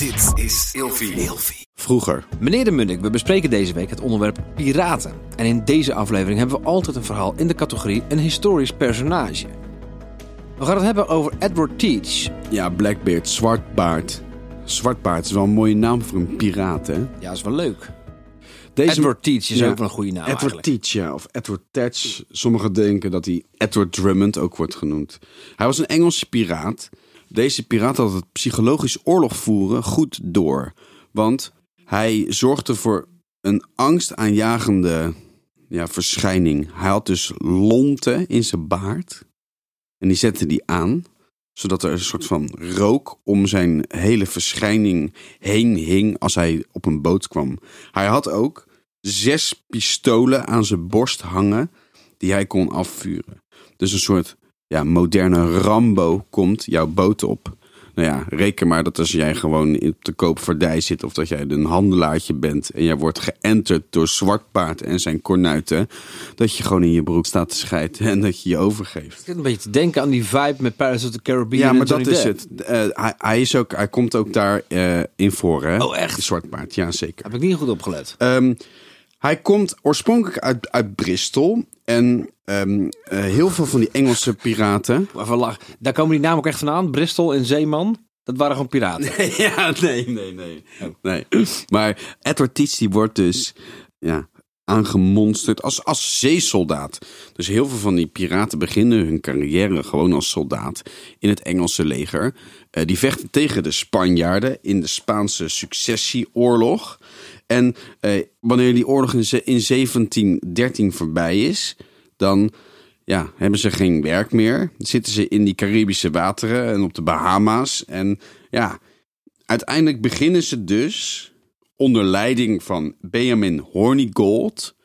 Dit is Ilfie. Vroeger. Meneer de Munnik, we bespreken deze week het onderwerp piraten. En in deze aflevering hebben we altijd een verhaal in de categorie een historisch personage. We gaan het hebben over Edward Teach. Ja, Blackbeard, Zwartbaard. Zwartbaard is wel een mooie naam voor een piraat, hè? Ja, is wel leuk. Deze... Edward Teach is Ja, ook wel een goede naam Edward eigenlijk. Teach, ja. Of Edward Tetch. Sommigen denken dat hij Edward Drummond ook wordt genoemd. Hij was een Engelse piraat. Deze piraat had het psychologisch oorlog voeren goed door. Want hij zorgde voor een angstaanjagende ja, verschijning. Hij had dus lonten in zijn baard. En die zette die aan. Zodat er een soort van rook om zijn hele verschijning heen hing als hij op een boot kwam. Hij had ook zes pistolen aan zijn borst hangen die hij kon afvuren. Dus een soort ja, moderne Rambo komt jouw boot op. Nou ja, reken maar dat als jij gewoon op de koopvaardij zit of dat jij een handelaartje bent en jij wordt geënterd door Zwartpaard en zijn kornuiten, dat je gewoon in je broek staat te scheiden en dat je je overgeeft. Ik zit een beetje te denken aan die vibe met Pirates of the Caribbean. Ja, maar dat is het. Eh, hij, hij, is ook, hij komt ook daar eh, in voor, hè? Oh, echt? Zwartpaard, ja zeker. Heb ik niet goed opgelet. Ehm, hij komt oorspronkelijk uit, uit Bristol. En ehm, eh, heel veel van die Engelse piraten. Van Daar komen die namen ook echt vandaan. Bristol en Zeeman. Dat waren gewoon piraten. ja, nee, nee, nee. nee. Maar Edward Teach die wordt dus ja, aangemonsterd als, als zeesoldaat. Dus heel veel van die piraten beginnen hun carrière gewoon als soldaat in het Engelse leger. Eh, die vechten tegen de Spanjaarden in de Spaanse successieoorlog. En eh, wanneer die oorlog in, in 1713 voorbij is, dan ja, hebben ze geen werk meer. Zitten ze in die Caribische wateren en op de Bahama's. En ja, uiteindelijk beginnen ze dus onder leiding van Benjamin Hornigold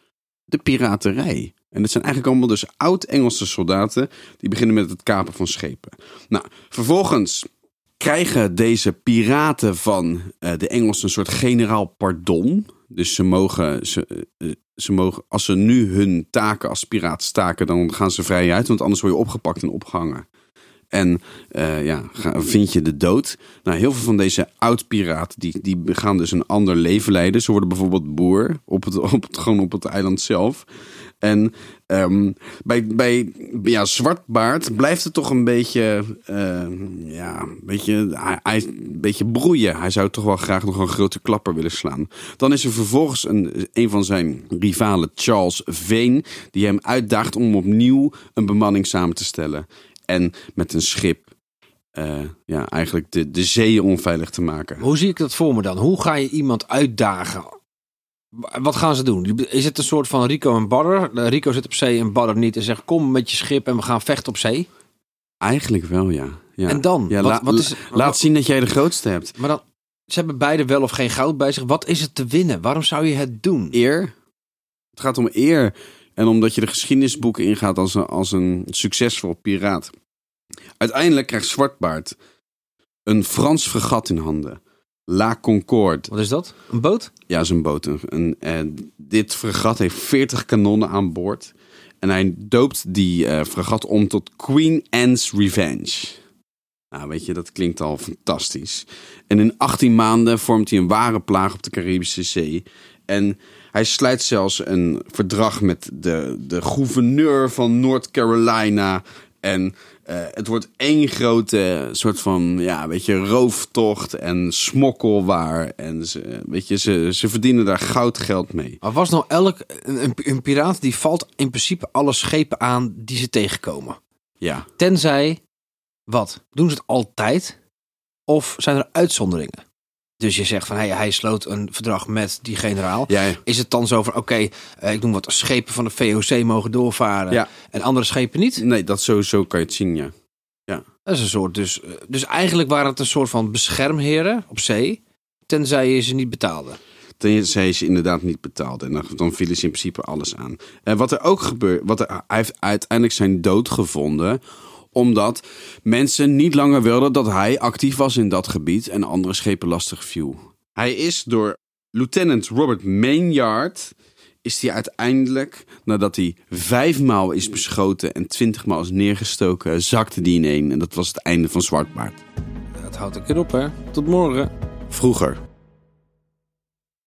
de piraterij. En dat zijn eigenlijk allemaal dus oud-Engelse soldaten die beginnen met het kapen van schepen. Nou, vervolgens krijgen deze piraten van eh, de Engelsen een soort generaal pardon. Dus ze mogen, ze, eh, ze mogen, als ze nu hun taken als piraat staken, dan gaan ze vrij uit, want anders word je opgepakt en opgehangen. En eh, ja, vind je de dood. Nou, heel veel van deze oud-piraten, die, die gaan dus een ander leven leiden. Ze worden bijvoorbeeld boer, op het, op gewoon op het eiland zelf. En ehm, bij, bij ja, Zwartbaard blijft het toch een beetje, eh, ja, een beetje, hij, een beetje broeien. Hij zou toch wel graag nog een grote klapper willen slaan. Dan is er vervolgens een, een van zijn rivalen, Charles Vane, die hem uitdaagt om opnieuw een bemanning samen te stellen. En met een schip eh, ja, eigenlijk de, de zee onveilig te maken. Hoe zie ik dat voor me dan? Hoe ga je iemand uitdagen? Wat gaan ze doen? Is het een soort van Rico en Badder? Rico zit op zee en Badder niet en zegt kom met je schip en we gaan vechten op zee. Eigenlijk wel, ja. ja. En dan? Ja, Wat- la- wat is- laat wat- zien dat jij de grootste hebt. Maar dan, ze hebben beide wel of geen goud bij zich. Wat is het te winnen? Waarom zou je het doen? Eer. Het gaat om eer. En omdat je de geschiedenisboeken ingaat als een, als een succesvol piraat. Uiteindelijk krijgt Zwartbaard een Frans fregat in handen. La Concorde. Wat is dat? Een boot? Ja, zijn boot. Een, een- en dit fregat heeft 40 kanonnen aan boord. En hij doopt die eh fregat om tot Queen Anne's Revenge. Nou, weet je, dat klinkt al fantastisch. En in 18 maanden vormt hij een ware plaag op de Caribische Zee. En hij sluit zelfs een verdrag met de, de gouverneur van North Carolina. En eh, het wordt één grote soort van, ja, weet je, rooftocht en smokkelwaar. En ze, weet je, ze, ze verdienen daar goudgeld mee. Maar was nou elk een, een, een piraat die valt in principe alle schepen aan die ze tegenkomen? Ja, Tenzij, wat? Doen ze het altijd? Of zijn er uitzonderingen? Dus je zegt van hey, hij sloot een verdrag met die generaal. ja, Is het dan zo van oké, eh, ik noem wat schepen van de VOC mogen doorvaren Ja. en andere schepen niet? nee, dat sowieso kan je het zien, ja. Dat is een soort dus, eh, dus eigenlijk waren het een soort van beschermheren op zee, tenzij je ze niet betaalde. Tenzij ze inderdaad niet betaalden. En dan, dan vielen ze in principe alles aan. En wat er ook gebeurt, wat er, hij heeft uiteindelijk zijn dood gevonden omdat mensen niet langer wilden dat hij actief was in dat gebied en andere schepen lastig viel. Hij is door lieutenant Robert Maynard is hij uiteindelijk, nadat hij vijfmaal is beschoten en twintigmaal is neergestoken, zakte die ineen. En dat was het einde van Zwartbaard. Het houdt een keer op hè. Tot morgen. Vroeger.